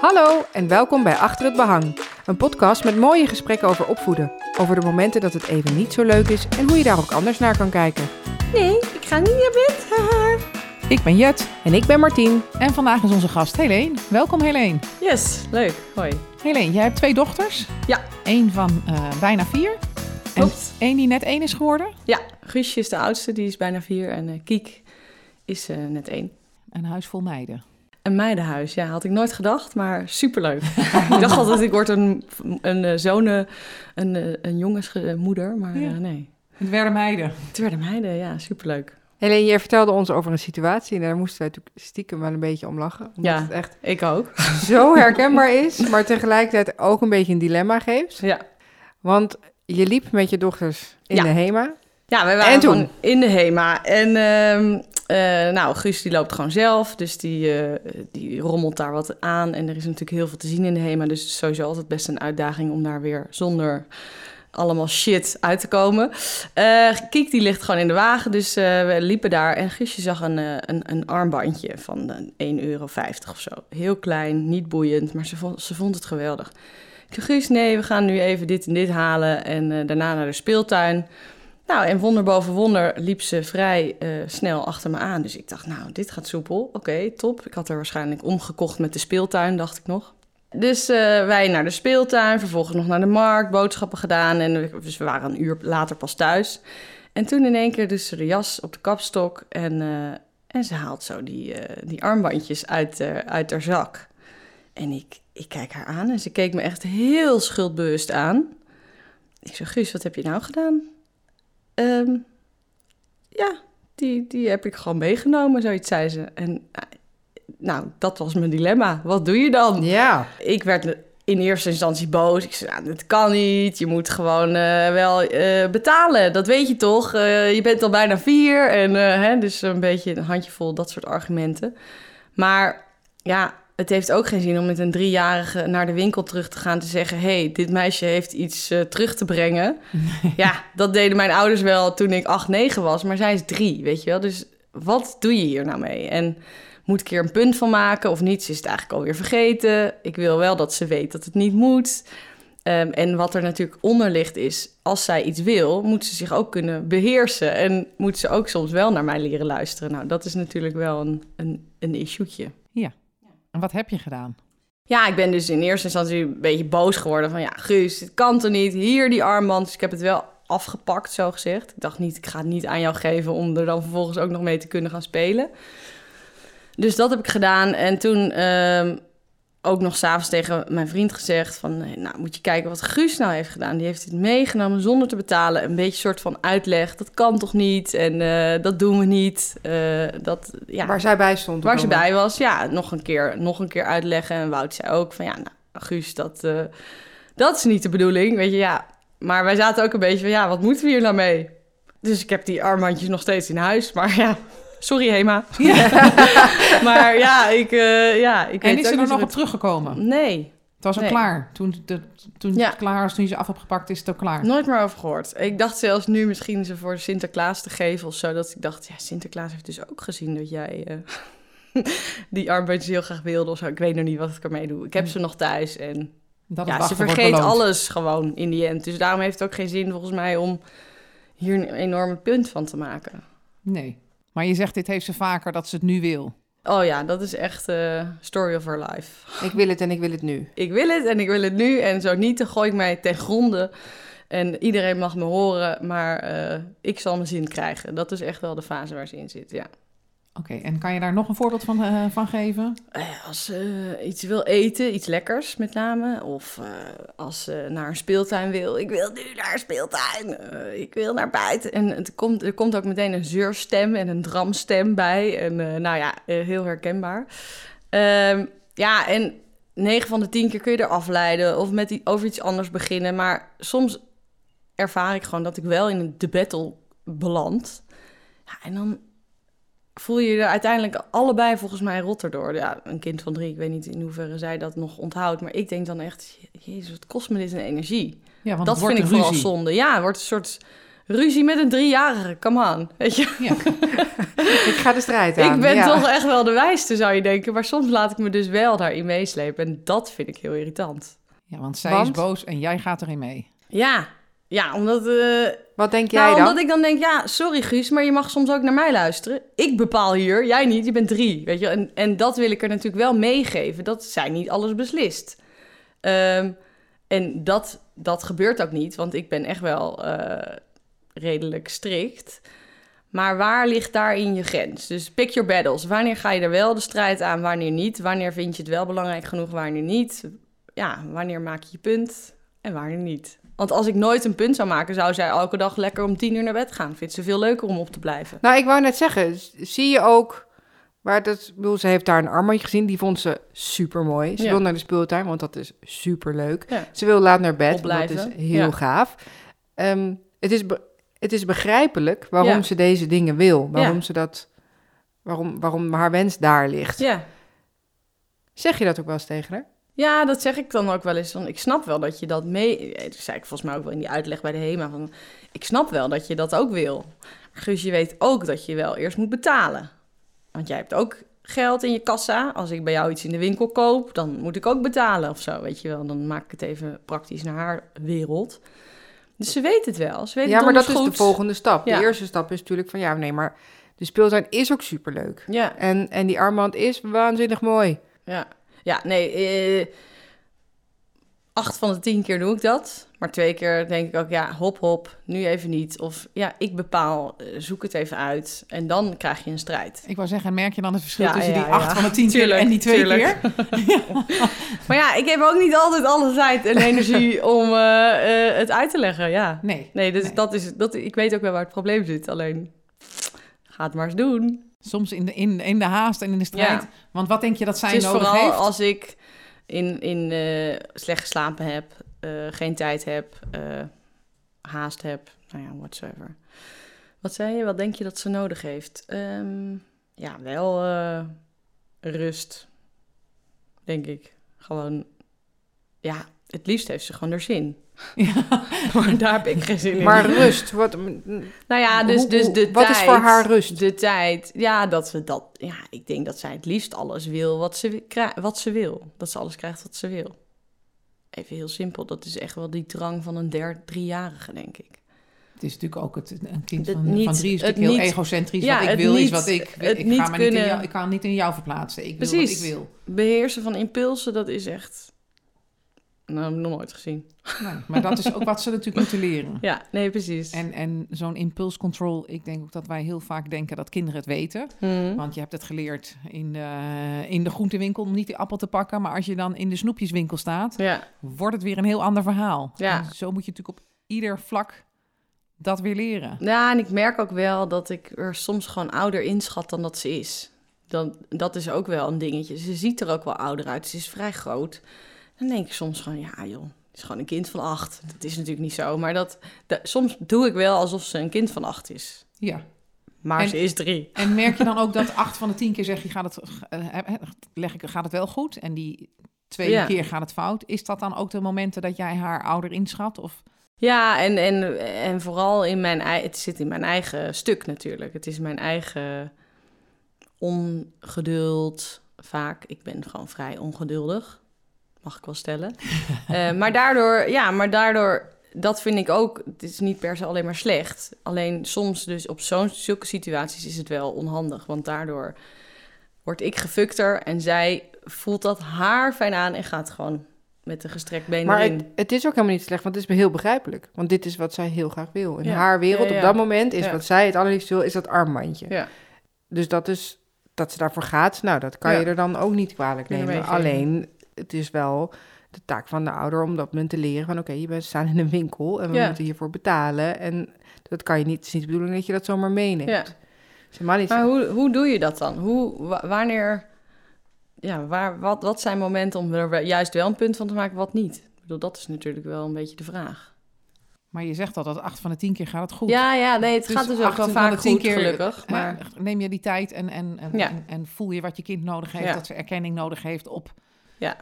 Hallo en welkom bij Achter het Behang. Een podcast met mooie gesprekken over opvoeden. Over de momenten dat het even niet zo leuk is en hoe je daar ook anders naar kan kijken. Nee, ik ga niet naar bed. Ik ben Jet En ik ben Martien. en vandaag is onze gast Helene. Welkom Helene. yes, leuk. Hoi. Helene, jij hebt twee dochters. Ja. Eén van eh, bijna vier. En één die net één is geworden. Ja, Guusje is de oudste, die is bijna vier. En eh, Kiek is eh, net één. Een huis vol meiden. Een meidenhuis, ja, had ik nooit gedacht, maar superleuk. ik dacht altijd, ik word een, een eh, zonen, een, eh, een jongensmoeder, maar Ja. eh, nee. Het werden meiden. Het werden meiden, ja, superleuk. Helene, jij vertelde ons over een situatie en daar moesten wij natuurlijk stiekem wel een beetje om lachen. Omdat Ja. het echt Ik ook. zo herkenbaar is, maar tegelijkertijd ook een beetje een dilemma geeft. Ja, Want je liep met je dochters in Ja. de HEMA. ja wij waren En toen? in de HEMA. En ehm, eh, nou, Guus die loopt gewoon zelf, dus die, eh, die rommelt daar wat aan. En er is natuurlijk heel veel te zien in de HEMA, dus het is sowieso altijd best een uitdaging om daar weer zonder allemaal shit uit te komen. Eh Kiek die ligt gewoon in de wagen, dus we liepen daar. En Guusje zag een, een, een armbandje van eh, 1,50 euro of zo. Heel klein, niet boeiend, maar ze vond, ze vond het geweldig. Ik zei, Guus, nee, we gaan nu even dit en dit halen en daarna naar de speeltuin. Nou, en wonder boven wonder liep ze vrij eh, snel achter me aan. Dus ik dacht, nou, dit gaat soepel. Oké, top. Ik had er waarschijnlijk omgekocht met de speeltuin, dacht ik nog. Dus eh, wij naar de speeltuin, vervolgens nog naar de markt, boodschappen gedaan. En dus we waren een uur later pas thuis. En toen in één keer dus de jas op de kapstok en, eh, en ze haalt zo die, die armbandjes uit, uit haar zak. En ik, ik kijk haar aan en ze keek me echt heel schuldbewust aan. Ik zeg, Guus, wat heb je nou gedaan? Ehm, ja, die, die heb ik gewoon meegenomen, zoiets zei ze. En eh, nou, dat was mijn dilemma. Wat doe je dan? Ja. Ik werd in eerste instantie boos. Ik zei, nou, dat kan niet. Je moet gewoon eh, wel eh, betalen. Dat weet je toch? Je bent al bijna vier. En hè, dus een beetje een handjevol dat soort argumenten. Maar ja, het heeft ook geen zin om met een driejarige naar de winkel terug te gaan... te zeggen, hey, dit meisje heeft iets eh, terug te brengen. Ja, dat deden mijn ouders wel toen ik acht, negen was. Maar zij is drie, weet je wel. Dus wat doe je hier nou mee? En moet ik hier een punt van maken of niet? Ze is het eigenlijk alweer vergeten. Ik wil wel dat ze weet dat het niet moet. Ehm, en wat er natuurlijk onder ligt is, als zij iets wil, moet ze zich ook kunnen beheersen. En moet ze ook soms wel naar mij leren luisteren. Nou, dat is natuurlijk wel een, een, een issuetje. En wat heb je gedaan? Ja, ik ben dus in eerste instantie een beetje boos geworden van... ja, Guus, dit kan toch niet? Hier die armband. Dus ik heb het wel afgepakt, zo gezegd. Ik dacht niet, ik ga het niet aan jou geven... om er dan vervolgens ook nog mee te kunnen gaan spelen. Dus dat heb ik gedaan. En toen ehm, ook nog s'avonds tegen mijn vriend gezegd van... eh, nou, moet je kijken wat Guus nou heeft gedaan. Die heeft dit meegenomen zonder te betalen. Een beetje soort van uitleg. Dat kan toch niet? En eh, dat doen we niet. Eh, dat, ja. Waar zij bij stond. Waar ze bij was, ja, nog een keer, nog een keer uitleggen. En Wout zei ook van, ja, nou, Guus, dat, dat is niet de bedoeling, weet je, ja. Maar wij zaten ook een beetje van, ja, wat moeten we hier nou mee? Dus ik heb die armbandjes nog steeds in huis, maar ja, sorry Hema. maar ja, ik, eh, ja, ik weet En is ook ze er nog op teruggekomen? Nee, Het was Nee. klaar. Toen, de, toen Ja. het klaar was, toen je ze af hebt gepakt, is het ook klaar. nooit meer over gehoord. Ik dacht zelfs nu misschien ze voor Sinterklaas te geven of zo. Dat ik dacht, ja, Sinterklaas heeft dus ook gezien dat jij eh, die armbandjes heel graag wilde of zo. Ik weet nog niet wat ik ermee doe. Ik heb ze nog thuis en Dat ja, ze vergeet alles gewoon in die end. Dus daarom heeft het ook geen zin volgens mij om hier een enorme punt van te maken. Nee. Maar je zegt, dit heeft ze vaker dat ze het nu wil. Oh ja, dat is echt eh story of her life. Ik wil het en ik wil het nu. Ik wil het en ik wil het nu. En zo niet, dan gooi ik mij ten gronde. En iedereen mag me horen, maar eh, ik zal mijn zin krijgen. Dat is echt wel de fase waar ze in zit, ja. Oké, en kan je daar nog een voorbeeld van, eh, van geven? Eh, Als ze iets wil eten, iets lekkers met name. Of eh, als ze naar een speeltuin wil. Ik wil nu naar speeltuin. Eh, ik wil naar buiten. En het komt, er komt ook meteen een zeurstem en een dramstem bij. En eh, nou ja, eh, heel herkenbaar. Ehm, ja, en 9 van de 10 keer kun je er afleiden. Of met die, over iets anders beginnen. Maar soms ervaar ik gewoon dat ik wel in de battle beland. Ja, en dan voel je je er uiteindelijk allebei volgens mij rotter door. Ja, een kind van drie, ik weet niet in hoeverre zij dat nog onthoudt. Maar ik denk dan echt, jezus, wat kost me dit een energie? Ja, want dat het wordt vind ik vooral ruzie. zonde. Ja, het wordt een soort ruzie met een driejarige, come on. Weet je? Ja. Ik ga de strijd aan. Ik ben ja. toch echt wel de wijste, zou je denken. Maar soms laat ik me dus wel daarin meeslepen. En dat vind ik heel irritant. ja, want zij Want? is boos en jij gaat erin mee. Ja, ja omdat... eh, Wat denk jij nou, dan? omdat ik dan denk, ja, sorry Guus, maar je mag soms ook naar mij luisteren. Ik bepaal hier, jij niet, je bent drie, weet je. En, en dat wil ik er natuurlijk wel meegeven, dat zij niet alles beslist. Ehm, en dat, dat gebeurt ook niet, want ik ben echt wel eh, redelijk strikt. Maar waar ligt daarin je grens? Dus pick your battles. Wanneer ga je er wel de strijd aan, wanneer niet? Wanneer vind je het wel belangrijk genoeg, wanneer niet? Ja, wanneer maak je je punt en wanneer niet? Want als ik nooit een punt zou maken, zou zij elke dag lekker om tien uur naar bed gaan. Vindt ze veel leuker om op te blijven. Nou, ik wou net zeggen, zie je ook waar dat, bedoel, ze heeft daar een armbandje gezien, die vond ze super mooi. Ze Ja. wil naar de speeltuin, want dat is super leuk. Ja. Ze wil laat naar bed, Opblijven. dat is heel Ja. gaaf. Ehm, het, is het is begrijpelijk waarom ze deze dingen wil, waarom ze dat, waarom, waarom haar wens daar ligt. Ja. Zeg je dat ook wel eens tegen haar? Ja, dat zeg ik dan ook wel eens. Want ik snap wel dat je dat mee... Dat zei ik volgens mij ook wel in die uitleg bij de HEMA. Van, ik snap wel dat je dat ook wil. Guus, je weet ook dat je wel eerst moet betalen. Want jij hebt ook geld in je kassa. Als ik bij jou iets in de winkel koop, dan moet ik ook betalen of zo, weet je wel. Dan maak ik het even praktisch naar haar wereld. Dus ze weet het wel. Ze weet Ja, het maar dat is de volgende stap. Ja. De eerste stap is natuurlijk van, ja, nee, maar de speeltuin is ook superleuk. Ja, En, en die armband is waanzinnig mooi. ja. Ja, nee. eh, acht van de tien keer doe ik dat. Maar twee keer denk ik ook, ja, hop, hop, nu even niet. Of ja, ik bepaal, eh, zoek het even uit. En dan krijg je een strijd. Ik wou zeggen, merk je dan het verschil Ja, tussen ja, die acht ja. van de tien keer Tuurlijk, en die twee tuurlijk. keer? Maar ja, ik heb ook niet altijd alle tijd en energie om eh, eh, het uit te leggen, ja. Nee. Nee, dus Nee. Dat is, dat, ik weet ook wel waar het probleem zit. Alleen, ga het maar eens doen. Soms in de, in, in de haast en in de strijd. Ja. Want wat denk je dat zij nodig vooral heeft? als ik in, in eh, slecht geslapen heb, eh, geen tijd heb, eh, haast heb, nou ja, whatsoever. Wat zei je? Wat denk je dat ze nodig heeft? Ehm, ja, wel rust, denk ik. Gewoon, ja, het liefst heeft ze gewoon er zin. Ja. Maar daar heb ik geen zin in. Maar rust, wat, Nou ja, dus, Hoe- dus de wat tijd. is voor haar rust? De tijd. Ja, dat ze dat. Ja, ik denk dat zij het liefst alles wil wat ze, wat ze wil. Dat ze alles krijgt wat ze wil. Even heel simpel. Dat is echt wel die drang van een derde, driejarige, denk ik. Het is natuurlijk ook het, een kind Het van, niet- van drie is het natuurlijk heel niet- egocentrisch. ja, wat ik wil is niet- wat ik... het ik, niet ga me niet in jou, ik kan niet in jou verplaatsen. Ik wil Precies. wat ik wil. Beheersen van impulsen, dat is echt. Nou, heb ik nog nooit gezien. Nee, maar dat is ook wat ze natuurlijk moeten leren. Ja, nee, precies. En, en zo'n impulscontrol, ik denk ook dat wij heel vaak denken dat kinderen het weten. Hmm. Want je hebt het geleerd in de, in de groentewinkel om niet die appel te pakken. Maar als je dan in de snoepjeswinkel staat, Ja, wordt het weer een heel ander verhaal. Ja. En zo moet je natuurlijk op ieder vlak dat weer leren. Ja, en ik merk ook wel dat ik er soms gewoon ouder inschat dan dat ze is. Dan, dat is ook wel een dingetje. Ze ziet er ook wel ouder uit. Ze is vrij groot. Dan denk ik soms gewoon, ja joh, het is gewoon een kind van acht. Dat is natuurlijk niet zo. Maar dat, dat- soms doe ik wel alsof ze een kind van acht is. Ja. Maar En- ze is drie. En merk je dan ook dat acht van de tien keer zeg je, gaat het, eh, leg ik, gaat het wel goed? En die tweede Ja. keer gaat het fout. Is dat dan ook de momenten dat jij haar ouder inschat? Of Ja, en, en, en vooral in mijn eigen... Het zit in mijn eigen stuk natuurlijk. Het is mijn eigen ongeduld vaak. Ik ben gewoon vrij ongeduldig, mag ik wel stellen. Eh, maar daardoor, ja, maar daardoor... Dat vind ik ook, het is niet per se alleen maar slecht. Alleen soms dus op zo'n zulke situaties is het wel onhandig. Want daardoor word ik gefukter en zij voelt dat haar fijn aan en gaat gewoon met de gestrekt been Maar het, het is ook helemaal niet slecht, want het is heel begrijpelijk. Want dit is wat zij heel graag wil. In Ja. haar wereld Ja, ja. op dat moment is wat zij het allerliefst wil, is dat armbandje. Ja. Dus dat is dat ze daarvoor gaat. Nou, dat kan je er dan ook niet kwalijk nemen. Alleen, het is wel de taak van de ouder om dat moment te leren van... oké, je bent staan in een winkel en we Ja. moeten hiervoor betalen. En dat kan je niet, het is niet de bedoeling dat je dat zomaar meeneemt. Ja. Is helemaal niet Maar hoe, hoe doe je dat dan? Hoe, wa- wanneer, ja, waar, wat, wat zijn momenten om er juist wel een punt van te maken, wat niet? Ik bedoel, dat is natuurlijk wel een beetje de vraag. Maar je zegt al dat acht van de tien keer gaat het goed. Ja, ja, nee, het Dus gaat dus ook wel van vaak de tien goed, keer, gelukkig. hè, Maar neem je die tijd en, en, en, Ja. en, en voel je wat je kind nodig heeft, Ja. dat ze erkenning nodig heeft op Ja.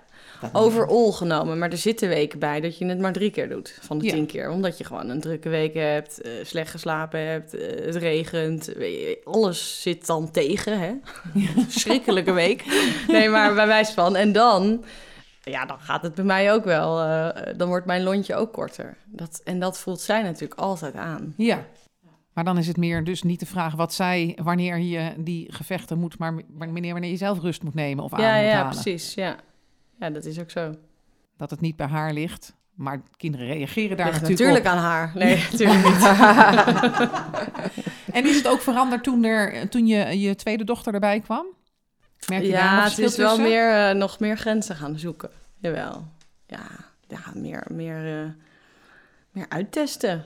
Overal genomen, maar er zitten weken bij dat je het maar drie keer doet van de Ja. tien keer. Omdat je gewoon een drukke week hebt, eh, slecht geslapen hebt, eh, het regent. weet je, Alles zit dan tegen, hè? Verschrikkelijke week. Nee, maar bij wijze van. En dan, ja, dan gaat het bij mij ook wel. eh, dan wordt mijn lontje ook korter. Dat, en dat voelt zij natuurlijk altijd aan. Ja. Maar dan is het meer dus niet de vraag wat zij, wanneer je die gevechten moet, maar wanneer, wanneer je zelf rust moet nemen of aan Ja, moet ja, halen. precies. Ja. Ja, dat is ook zo. Dat het niet bij haar ligt. Maar kinderen reageren daar Ligt natuurlijk, natuurlijk op. aan haar. Nee, natuurlijk niet. En is het ook veranderd toen, er, toen je, je tweede dochter erbij kwam? Merk je Ja, het is wel meer, eh, nog meer grenzen gaan zoeken. Jawel. Ja, ja meer, meer, eh, meer uittesten.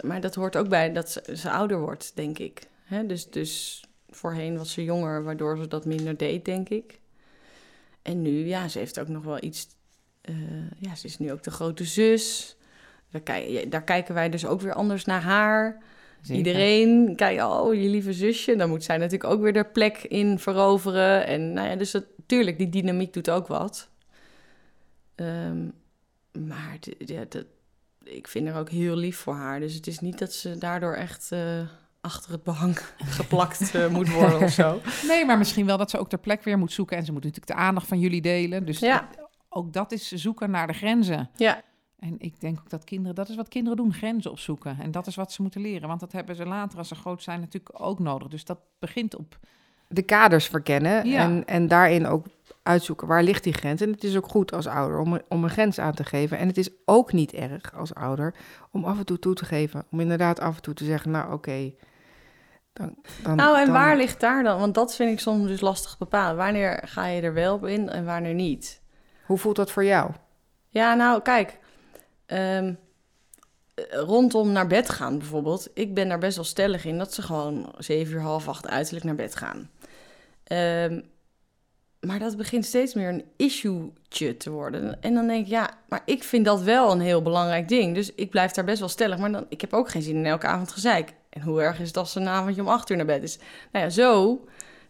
Maar dat hoort ook bij dat ze, ze ouder wordt, denk ik. Hè? Dus, dus voorheen was ze jonger, waardoor ze dat minder deed, denk ik. En nu, ja, ze heeft ook nog wel iets... eh, ja, ze is nu ook de grote zus. Daar, daar kijken wij dus ook weer anders naar haar. Zeker. Iedereen kijkt, oh, je lieve zusje. Dan moet zij natuurlijk ook weer de plek in veroveren. En nou ja, dus dat, tuurlijk, die dynamiek doet ook wat. Ehm, maar ja, dat, ik vind haar ook heel lief voor haar. Dus het is niet dat ze daardoor echt eh, achter het behang geplakt eh, moet worden of zo. Nee, maar misschien wel dat ze ook ter plek weer moet zoeken. En ze moet natuurlijk de aandacht van jullie delen. Dus Ja. ook dat is zoeken naar de grenzen. Ja, En ik denk ook dat kinderen, dat is wat kinderen doen, grenzen opzoeken. En dat is wat ze moeten leren. Want dat hebben ze later, als ze groot zijn, natuurlijk ook nodig. Dus dat begint op. de kaders verkennen Ja. en, en daarin ook uitzoeken waar ligt die grens. En het is ook goed als ouder om, om een grens aan te geven. En het is ook niet erg als ouder om af en toe toe te geven. Om inderdaad af en toe te zeggen, nou oké. Dan, dan, nou en dan- waar ligt daar dan? Want dat vind ik soms dus lastig bepalen. Wanneer ga je er wel op in en wanneer niet? Hoe voelt dat voor jou? Ja, nou, kijk. ehm, eh, rondom naar bed gaan bijvoorbeeld. Ik ben daar best wel stellig in dat ze gewoon zeven uur, half acht uiterlijk naar bed gaan. Ehm, maar dat begint steeds meer een issue'tje te worden. En dan denk ik, ja, maar ik vind dat wel een heel belangrijk ding. Dus ik blijf daar best wel stellig. Maar dan, ik heb ook geen zin in elke avond gezeik. En hoe erg is het als ze een avondje om acht uur naar bed is? Nou ja, zo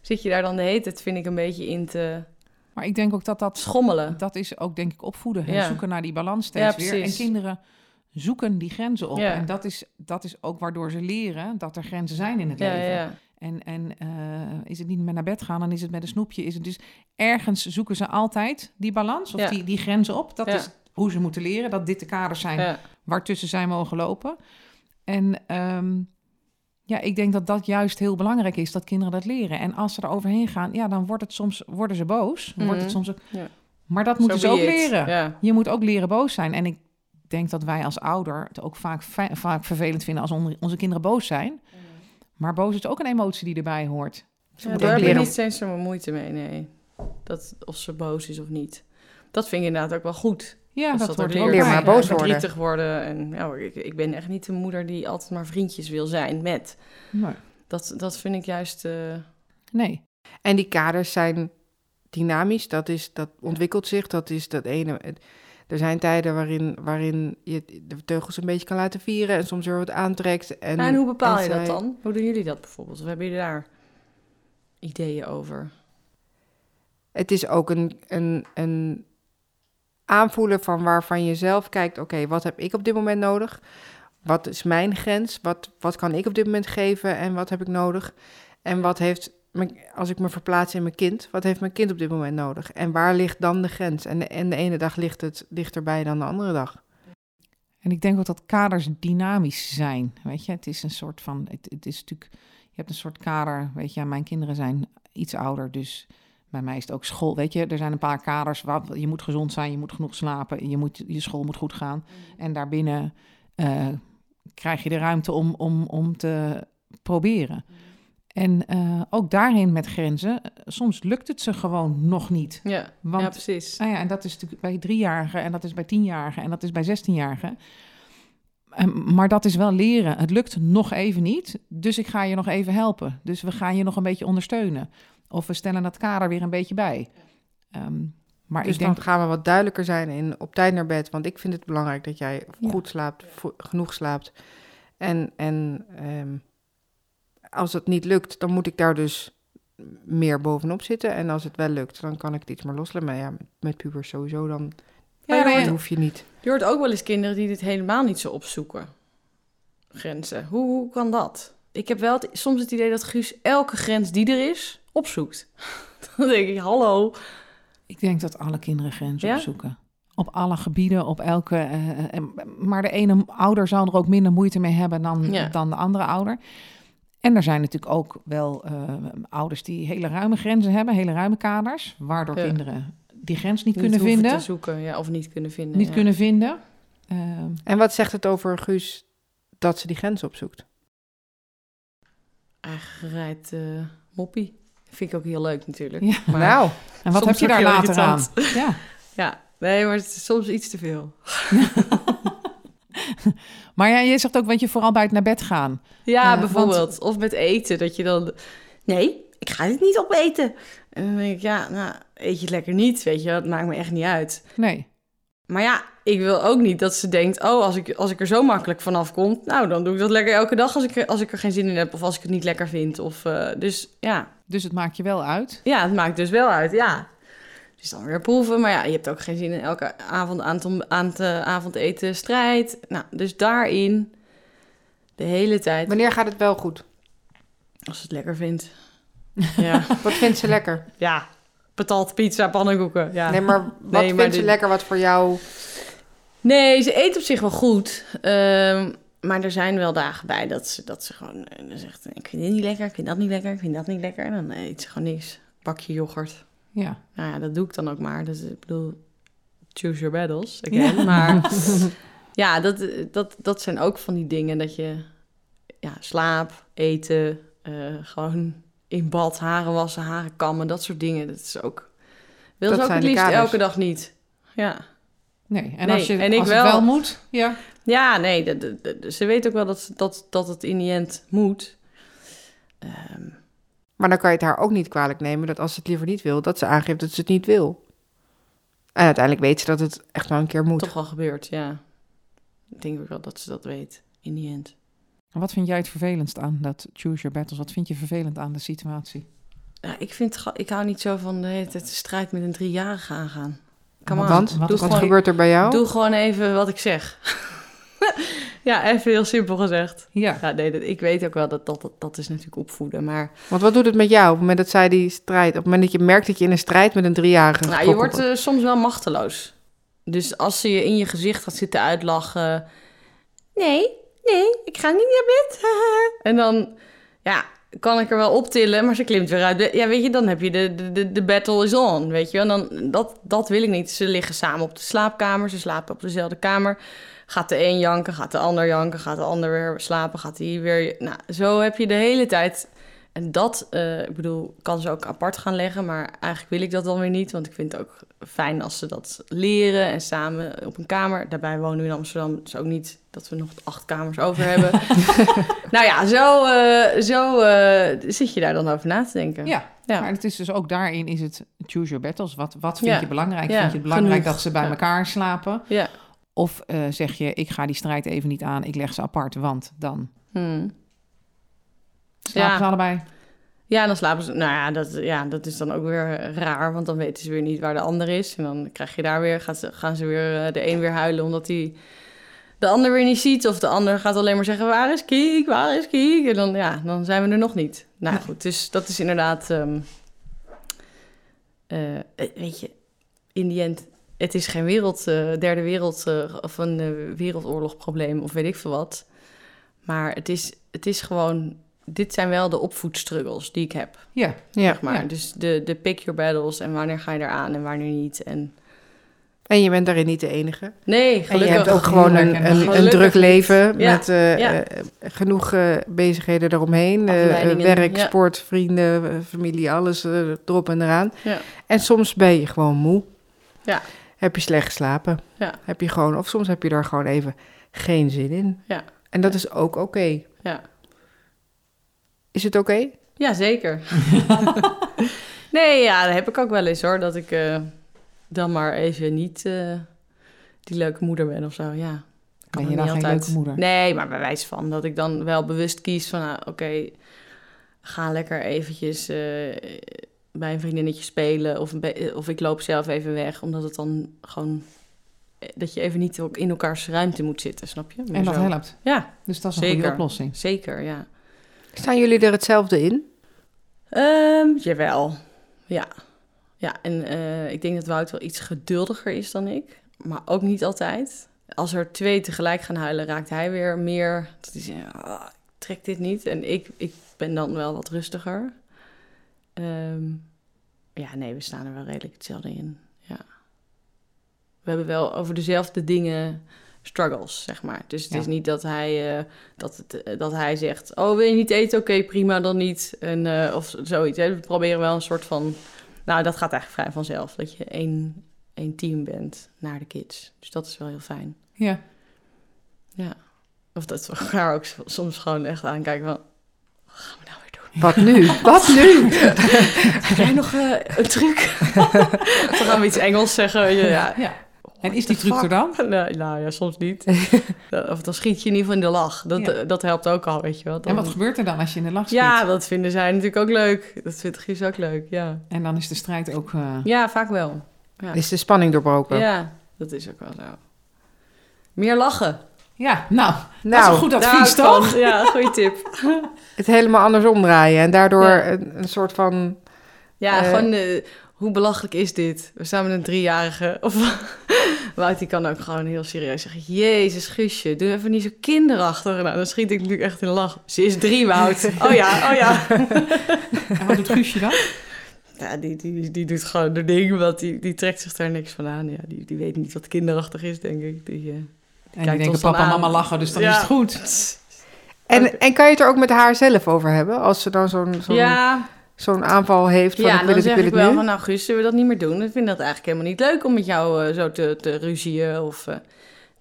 zit je daar dan de hele tijd, vind ik, een beetje in te Maar ik denk ook dat dat, schommelen. dat is ook, denk ik, opvoeden. hè. Ja. Zoeken naar die balans steeds Ja, weer. En kinderen zoeken die grenzen op. Ja. En dat is, dat is ook waardoor ze leren dat er grenzen zijn in het leven. En, en eh, is het niet met naar bed gaan, dan is het met een snoepje. Is het dus ergens zoeken ze altijd die balans of die, die grenzen op. Dat is hoe ze moeten leren, dat dit de kaders zijn waartussen zij mogen lopen. En ehm, ja, ik denk dat dat juist heel belangrijk is, dat kinderen dat leren. En als ze er overheen gaan, ja, dan wordt het soms, worden ze boos. Wordt het Mhm. soms ook, Ja. maar dat moeten So ze ook it. leren. Je moet ook leren boos zijn. En ik denk dat wij als ouder het ook vaak, vaak vervelend vinden als on- onze kinderen boos zijn. Maar boos is ook een emotie die erbij hoort. Ze Ja, daar heb ik leren. niet steeds zo'n moeite mee, nee. Dat, of ze boos is of niet. Dat vind ik inderdaad ook wel goed. Ja, dat, er ook Leer maar boos worden. Verdrietig worden. En, ja, ik, ik ben echt niet de moeder die altijd maar vriendjes wil zijn met. Nee. Dat, dat vind ik juist... eh, nee. En die kaders zijn dynamisch, dat, is, dat ontwikkelt zich, dat is dat ene. Er zijn tijden waarin, waarin je de teugels een beetje kan laten vieren en soms weer wat aantrekt. En, en, hoe bepaal en je dat dan? Hoe doen jullie dat bijvoorbeeld? Of hebben jullie daar ideeën over? Het is ook een, een, een aanvoelen van waarvan je zelf kijkt: oké, wat heb ik op dit moment nodig? Wat is mijn grens? Wat, wat kan ik op dit moment geven en wat heb ik nodig? En wat heeft, als ik me verplaats in mijn kind, wat heeft mijn kind op dit moment nodig? En waar ligt dan de grens? En de, en de ene dag ligt het dichterbij dan de andere dag. En ik denk ook dat kaders dynamisch zijn. Weet je, het is een soort van. Het, het is natuurlijk. Je hebt een soort kader. Weet je, mijn kinderen zijn iets ouder. Dus bij mij is het ook school. Weet je, er zijn een paar kaders. Waar, je moet gezond zijn, je moet genoeg slapen. Je, moet, je school moet goed gaan. En daarbinnen eh, krijg je de ruimte om, om, om te proberen. En eh, ook daarin met grenzen. Soms lukt het ze gewoon nog niet. Ja, Want ja precies. nou ja, en dat is natuurlijk bij driejarigen en dat is bij tienjarigen en dat is bij zestienjarigen. Ehm, Maar dat is wel leren. Het lukt nog even niet, dus ik ga je nog even helpen. Dus we gaan je nog een beetje ondersteunen. Of we stellen dat kader weer een beetje bij. Ehm, maar dus ik denk, dan gaan we wat duidelijker zijn in op tijd naar bed. Want ik vind het belangrijk dat jij Ja. goed slaapt, genoeg slaapt. En, en ehm, als het niet lukt, dan moet ik daar dus meer bovenop zitten. En als het wel lukt, dan kan ik het iets meer loslaten. Maar ja, met, met pubers sowieso, dan Ja, hoef je niet. je hoort ook wel eens kinderen die dit helemaal niet zo opzoeken. Grenzen. Hoe, hoe kan dat? Ik heb wel het- soms het idee dat Guus elke grens die er is, opzoekt. Dan denk ik, hallo. Ik denk dat alle kinderen grenzen Ja? opzoeken. Op alle gebieden, op elke. eh, eh, maar de ene ouder zal er ook minder moeite mee hebben dan, Ja. dan de andere ouder. En er zijn natuurlijk ook wel eh, ouders die hele ruime grenzen hebben, hele ruime kaders, waardoor Ja. kinderen die grens niet, Niet kunnen vinden. te zoeken, ja, of niet kunnen vinden. niet ja. kunnen vinden. Ehm, En wat zegt het over Guus dat ze die grens opzoekt? Aangereid eh moppie. Vind ik ook heel leuk natuurlijk. Ja. Maar, nou, en wat heb je daar later aan? Ja. Ja, nee, maar het is soms iets te veel. Maar ja, je zegt ook, weet je, vooral bij het naar bed gaan. Ja, Ja, bijvoorbeeld. Of met eten, dat je dan... Nee, ik ga dit niet opeten. En dan denk ik, ja, nou, eet je het lekker niet, weet je. Dat maakt me echt niet uit. Nee. Maar ja, ik wil ook niet dat ze denkt... oh, als ik, als ik er zo makkelijk vanaf kom... nou, dan doe ik dat lekker elke dag als ik, er- als ik er geen zin in heb... of als ik het niet lekker vind. Of, eh, dus ja. Dus het maakt je wel uit. ja, het maakt dus wel uit, ja. Dus dan weer proeven. Maar ja, je hebt ook geen zin in elke avond aan aan avondeten strijd. Nou, dus daarin... de hele tijd... wanneer gaat het wel goed? Als ze het lekker vindt. Ja, Wat vindt ze lekker? ja. patat, pizza, pannenkoeken. Ja. Nee, maar wat Nee, vindt maar ze dit- lekker wat voor jou... Nee, ze eet op zich wel goed. Ehm, maar er zijn wel dagen bij dat ze, dat ze gewoon eh, zegt... ik vind dit niet lekker, ik vind dat niet lekker, ik vind dat niet lekker. En dan eet ze gewoon niks. Bakje yoghurt. Ja. Nou ja, dat doe ik dan ook maar. Dus ik bedoel, choose your battles again. Maar ja, dat, dat, dat zijn ook van die dingen dat je... Ja, slaap, eten, eh, gewoon in bad, haren wassen, haren kammen, dat soort dingen. Dat is ook... Wil Dat ze ook het liefst elke dag niet. Ja. Nee, en Nee, als, je, en ik als wel. het wel moet, ja. Ja, nee, de- de- de- ze weet ook wel dat, dat, dat het in die end moet. Ehm, Maar dan kan je het haar ook niet kwalijk nemen dat als ze het liever niet wil, dat ze aangeeft dat ze het niet wil. En uiteindelijk weet ze dat het echt wel een keer moet. toch wel gebeurd, ja. Ik denk ook wel dat ze dat weet, in die end. En Wat vind jij het vervelendst aan dat choose your battles? Wat vind je vervelend aan de situatie? Ja, ik, vind, ik hou niet zo van de hele tijd de strijd met een driejarige aangaan. Come on, Want, wat- doe, wat gewoon, gebeurt er bij jou? doe gewoon even wat ik zeg. ja, even heel simpel gezegd. Ja. Ja, nee, dat, ik weet ook wel dat dat, dat dat is natuurlijk opvoeden, maar... Want wat doet het met jou op het moment dat zij die strijd... op het moment dat je merkt dat je in een strijd met een driejarige Nou, je wordt eh, soms wel machteloos. Dus als ze je in je gezicht gaat zitten uitlachen... Nee, nee, ik ga niet naar bed. en dan, ja, kan ik er wel optillen, maar ze klimt weer uit. Ja, weet je, dan heb je de, de, de, battle is on, weet je wel. Dan, dat, dat wil ik niet. Ze liggen samen op de slaapkamer, ze slapen op dezelfde kamer. Gaat de een janken, gaat de ander janken, gaat de ander weer slapen, gaat die weer... Nou, zo heb je de hele tijd... En dat, eh, ik bedoel, kan ze ook apart gaan leggen, maar eigenlijk wil ik dat dan weer niet, want ik vind het ook fijn als ze dat leren en samen op een kamer. Daarbij wonen we in Amsterdam, dus ook niet dat we nog acht kamers over hebben. nou ja, zo, eh, zo eh, zit je daar dan over na te denken. Ja, Ja. maar het is dus ook daarin is het choose your battles. Wat, wat vind Ja. je belangrijk? Ja, Vind je het belangrijk genoeg. dat ze bij elkaar slapen? Ja. Of zeg je, ik ga die strijd even niet aan, ik leg ze apart, want dan Hmm. Slapen Ja. ze allebei. Ja, dan slapen ze. Nou ja dat, ja, dat is dan ook weer raar, want dan weten ze weer niet waar de ander is. En dan krijg je daar weer, gaat ze, gaan ze weer eh, de een weer huilen omdat hij de ander weer niet ziet. Of de ander gaat alleen maar zeggen: Waar is Kiek? Waar is Kiek? En dan, ja, dan zijn we er nog niet. Nou goed, dus dat is inderdaad. ehm, eh, eh, weet je, in die end, het is geen wereld, derde wereld of een wereldoorlogprobleem of weet ik veel wat. Maar het is, het is gewoon. Dit zijn wel de opvoedstruggles die ik heb Ja, Ja. zeg maar. Ja. Dus de, de pick your battles en wanneer ga je eraan en wanneer niet. En En je bent daarin niet de enige. nee, En je gelukkig. hebt ook gewoon een, een, een Gelukkig druk leven Ja, met eh, ja. eh, genoeg eh, bezigheden eromheen. Afleidingen, werk, ja. sport, vrienden, familie, alles erop en eraan. Ja. En soms ben je gewoon moe. Ja. Heb je slecht geslapen. Ja. Heb je gewoon, of soms heb je daar gewoon even geen zin in. Ja. En dat is ook oké. Ja. Is het oké? Ja, zeker. nee, ja, dat heb ik ook wel eens hoor. Dat ik eh, dan maar even niet eh, die leuke moeder ben of zo. Ja. ben er je dan niet geen leuke moeder? Nee, maar bij wijze van dat ik dan wel bewust kies van, nou, oké, ga lekker eventjes eh, bij een vriendinnetje spelen. Of, of ik loop zelf even weg. Omdat het dan gewoon... Dat je even niet ook in elkaars ruimte moet zitten, snap je? En dat zo. helpt. Ja, Dus dat is een goede oplossing. zeker, ja. Staan jullie er hetzelfde in? Ehm, jawel, ja. Ja, en eh, ik denk dat Wout wel iets geduldiger is dan ik. Maar ook niet altijd. Als er twee tegelijk gaan huilen, raakt hij weer meer... Dat "Ah, ik trek dit niet. En ik, ik ben dan wel wat rustiger. Ehm, ja, nee, we staan er wel redelijk hetzelfde in. Ja. We hebben wel over dezelfde dingen struggles, zeg maar. Dus het Ja. is niet dat hij, eh, dat, het, eh, dat hij zegt... oh, wil je niet eten? Oké, prima, dan niet. En, eh, of zoiets. Hè. We proberen wel een soort van... Nou, dat gaat eigenlijk vrij vanzelf. Dat je één, één team bent naar de kids. Dus dat is wel heel fijn. Ja. Ja. Of dat we elkaar ook soms gewoon echt aankijken van... Wat gaan we nou weer doen? Wat nu? Wat nu? Heb jij nog een truc? dan gaan we iets Engels zeggen. Ja. ja. En is die truc er dan? Nee, nou ja, soms niet. of dan schiet je in ieder geval in de lach. Dat, Ja. eh, dat helpt ook al, weet je wel. En wat gebeurt er dan als je in de lach schiet? Ja, dat vinden zij natuurlijk ook leuk. Dat vindt Gies ook leuk, ja. En dan is de strijd ook... eh, Ja, vaak wel. Ja. Is de spanning doorbroken? Ja, dat is ook wel zo. Meer lachen. Ja, nou, dat is Nou, een goed Daar advies, ik toch? Ja, goede tip. het helemaal andersom draaien. En daardoor Ja. een, een soort van... Ja, Eh. gewoon eh, hoe belachelijk is dit? We staan met een driejarige. Of Wout die kan ook gewoon heel serieus zeggen... Jezus, Guusje, doe even niet zo kinderachtig. Nou, dan schiet ik natuurlijk echt in de lach. Ze is drie, Wout. Oh ja, oh ja. En wat doet Guusje dan? Ja, die, die, die doet gewoon de ding, want die, die trekt zich daar niks van aan. Ja, die, die weet niet wat kinderachtig is, denk ik. Die, eh, En die Kijkt denken papa en mama lachen, dus dan Ja. is het goed. En, en kan je het er ook met haar zelf over hebben? Als ze dan zo'n zo'n ja, zo'n aanval heeft van ja ik wil dan het, ik zeg wil ik het wel nu? van, nou Guus, zullen we dat niet meer doen? Ik vind dat eigenlijk helemaal niet leuk om met jou eh, zo te, te ruzien. Of, eh,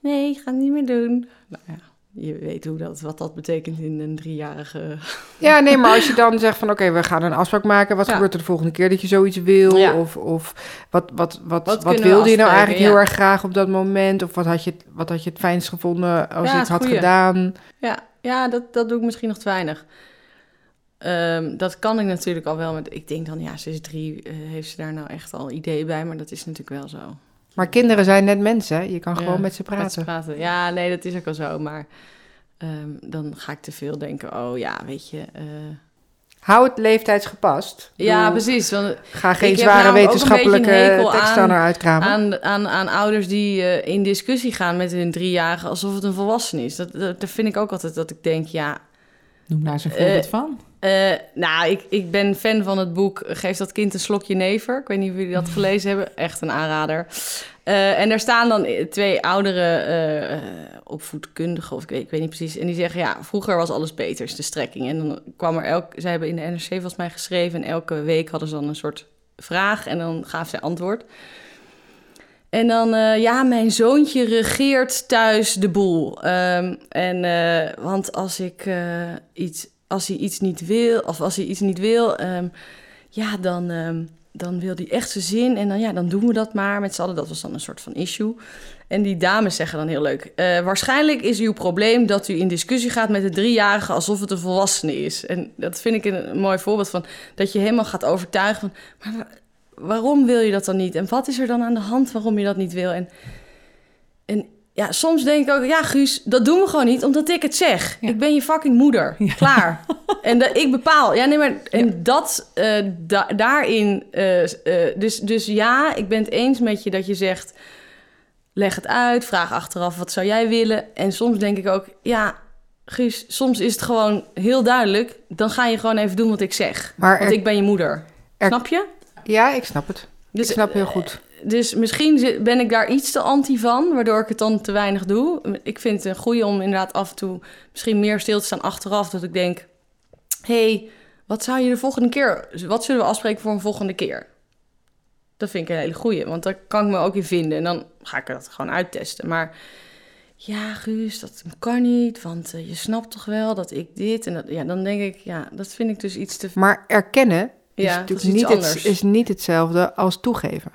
nee, ik ga het niet meer doen. Nou ja, je weet hoe dat, wat dat betekent in een driejarige... Ja, nee, maar als je dan zegt van oké, we gaan een afspraak maken. Wat Ja. gebeurt er de volgende keer dat je zoiets wil? Ja. Of, of wat, wat, wat, Wat wilde je nou eigenlijk heel erg graag op dat moment? Of wat had je, wat had je het fijnst gevonden als je het had goeie. gedaan? Ja, ja dat, dat doe ik misschien nog te weinig. Ehm, dat kan ik natuurlijk al wel. Met, ik denk dan, ja, ze is drie, eh, heeft ze daar nou echt al ideeën bij? Maar dat is natuurlijk wel zo. Maar kinderen zijn net mensen, hè? Je kan Ja, gewoon met ze Met praten. ze praten. Ja, nee, dat is ook al zo. Maar ehm, dan ga ik te veel denken, oh ja, weet je... eh, Hou het leeftijdsgepast. Ja, precies. Want Ga geen zware wetenschappelijke tekst aan- aan haar uitkramen. aan, aan, aan ouders die eh, in discussie gaan met hun driejarige alsof het een volwassene is. Dat, dat, dat vind ik ook altijd dat ik denk, ja... Noem daar eens een voorbeeld van. Eh, nou, ik, ik ben fan van het boek Geef dat kind een slokje never. Ik weet niet of jullie dat gelezen hebben. Echt een aanrader. Eh, en daar staan dan twee oudere eh, opvoedkundigen, of ik weet, ik weet niet precies. En die zeggen, ja, vroeger was alles beter, is de strekking. En dan kwam er elk... Zij hebben in de NRC volgens mij geschreven... en elke week hadden ze dan een soort vraag... en dan gaf zij antwoord. En dan, ja, mijn zoontje regeert thuis de boel. Ehm, en, want als ik eh, iets, als hij iets niet wil, of als hij iets niet wil, ehm, ja, dan, ehm, dan wil hij echt zijn zin. En dan, ja, dan doen we dat maar met z'n allen. Dat was dan een soort van issue. En die dames zeggen dan heel leuk: eh, waarschijnlijk is uw probleem dat u in discussie gaat met een driejarige alsof het een volwassene is. En dat vind ik een, een mooi voorbeeld van dat je helemaal gaat overtuigen van. Maar wa- waarom wil je dat dan niet? En wat is er dan aan de hand waarom je dat niet wil? En, en ja, soms denk ik ook, ja, Guus, dat doen we gewoon niet omdat ik het zeg. Ja. Ik ben je fucking moeder. Ja. Klaar. en dat ik bepaal. Ja, nee, maar en dat eh, da- daarin. eh, eh, dus, dus ja, ik ben het eens met je dat je zegt. Leg het uit, vraag achteraf wat zou jij willen. En soms denk ik ook, ja, Guus, soms is het gewoon heel duidelijk. Dan ga je gewoon even doen wat ik zeg. Maar Want ik ben je moeder. er- Snap je? Ja, ik snap het. Dus, ik snap heel goed. Dus misschien ben ik daar iets te anti van, waardoor ik het dan te weinig doe. Ik vind het een goeie om inderdaad af en toe misschien meer stil te staan achteraf. Dat ik denk, hey, wat zou je de volgende keer... Wat zullen we afspreken voor een volgende keer? Dat vind ik een hele goeie, want daar kan ik me ook in vinden. En dan ga ik dat gewoon uittesten. Maar ja, Guus, dat kan niet, want eh, je snapt toch wel dat ik dit en dat... Ja, dan denk ik, ja, dat vind ik dus iets te... Maar erkennen is Ja, natuurlijk is niet, het, is niet hetzelfde als toegeven.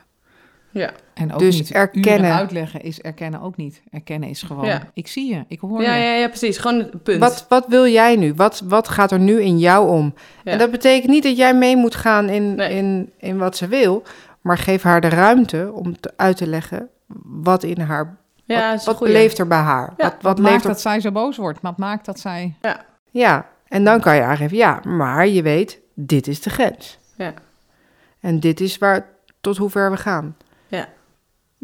Ja, En ook Dus niet erkennen. uren uitleggen is erkennen ook niet. Erkennen is gewoon, Ja. ik zie je, ik hoor Ja, je. ja, ja, precies. Gewoon het punt. Wat, wat wil jij nu? Wat, wat gaat er nu in jou om? Ja. En dat betekent niet dat jij mee moet gaan in, Nee. in, in wat ze wil, maar geef haar de ruimte om te, uit te leggen wat in haar. ja, wat leeft er bij haar? Ja, wat, Wat wat maakt er dat zij zo boos wordt? Wat maakt dat zij... Ja, en dan kan je aangeven, ja, maar je weet, dit is de grens. Ja. En dit is waar, tot hoe ver we gaan.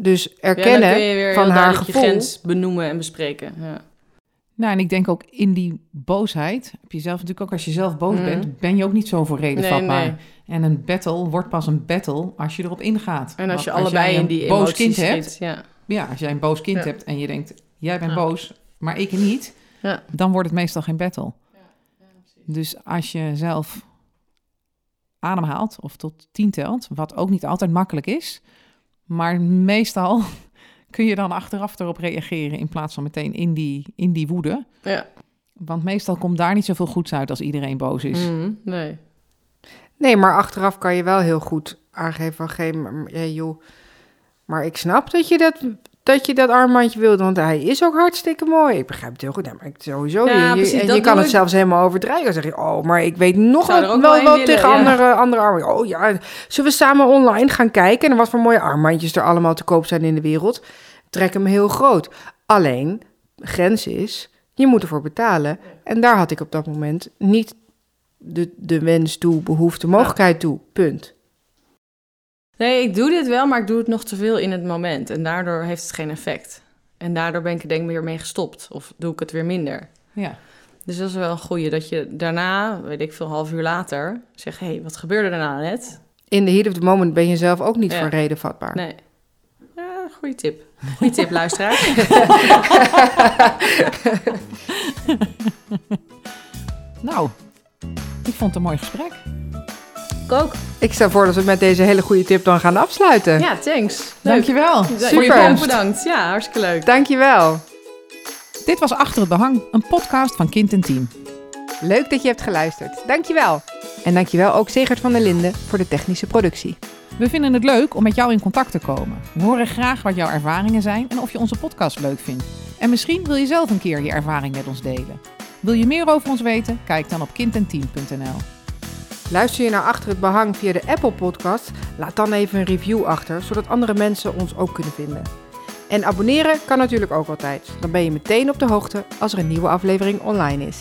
Dus Ja, dan erkennen kun je weer van heel haar gevoel. je grens benoemen en bespreken. Ja. Nou, en ik denk ook in die boosheid, heb je zelf natuurlijk ook als je zelf boos Mhm. bent, ben je ook niet zo voor reden Nee, vatbaar. nee. En een battle wordt pas een battle als je erop ingaat. En als je Want allebei jij in die boos emoties kind hebt, zit, Ja. ja, als jij een boos kind Ja. hebt en je denkt, jij bent Ja. boos, maar ik niet, Ja. dan wordt het meestal geen battle. Dus als je zelf ademhaalt of tot tien telt, wat ook niet altijd makkelijk is, maar meestal kun je dan achteraf erop reageren in plaats van meteen in die, in die woede. Ja. Want meestal komt daar niet zoveel goeds uit als iedereen boos is. Mhm, Nee. Nee, maar achteraf kan je wel heel goed aangeven van, geen, ja, joh, maar ik snap dat je dat, dat je dat armbandje wilde, want hij is ook hartstikke mooi. Ik begrijp het heel goed, nee, maar ik sowieso. Ja, je, precies, en je kan het ik. zelfs helemaal overdrijven. Dan zeg je, oh, maar ik weet nog wel, wel, willen, tegen ja. andere, andere armbandjes. Oh ja, zullen we samen online gaan kijken en wat voor mooie armbandjes er allemaal te koop zijn in de wereld? Trek hem heel groot. Alleen, grens is, je moet ervoor betalen. En daar had ik op dat moment niet de, de wens toe, behoefte, mogelijkheid toe. Punt. Nee, ik doe dit wel, maar ik doe het nog te veel in het moment. En daardoor heeft het geen effect. En daardoor ben ik er denk ik weer mee gestopt. Of doe ik het weer minder. Ja. Dus dat is wel een goeie. Dat je daarna, weet ik veel, half uur later... zegt, hé, hey, wat gebeurde er nou net? In de heat of the moment ben je zelf ook niet Ja. voor reden vatbaar. Nee. Ja, goede tip. Goeie tip, luisteraar. Nou, ik vond het een mooi gesprek. Ik ook. Ik stel voor dat we met deze hele goede tip dan gaan afsluiten. Ja, thanks. Leuk. Dankjewel. Super. Bedankt. Ja, hartstikke leuk. Dankjewel. Dit was Achter het Behang, een podcast van Kind en Team. Leuk dat je hebt geluisterd. Dankjewel. En dankjewel ook Segert van der Linden voor de technische productie. We vinden het leuk om met jou in contact te komen. We horen graag wat jouw ervaringen zijn en of je onze podcast leuk vindt. En misschien wil je zelf een keer je ervaring met ons delen. Wil je meer over ons weten? Kijk dan op kindenteam.nl. Luister je naar Achter het Behang via de Apple Podcast? Laat dan even een review achter, zodat andere mensen ons ook kunnen vinden. En abonneren kan natuurlijk ook altijd. Dan ben je meteen op de hoogte als er een nieuwe aflevering online is.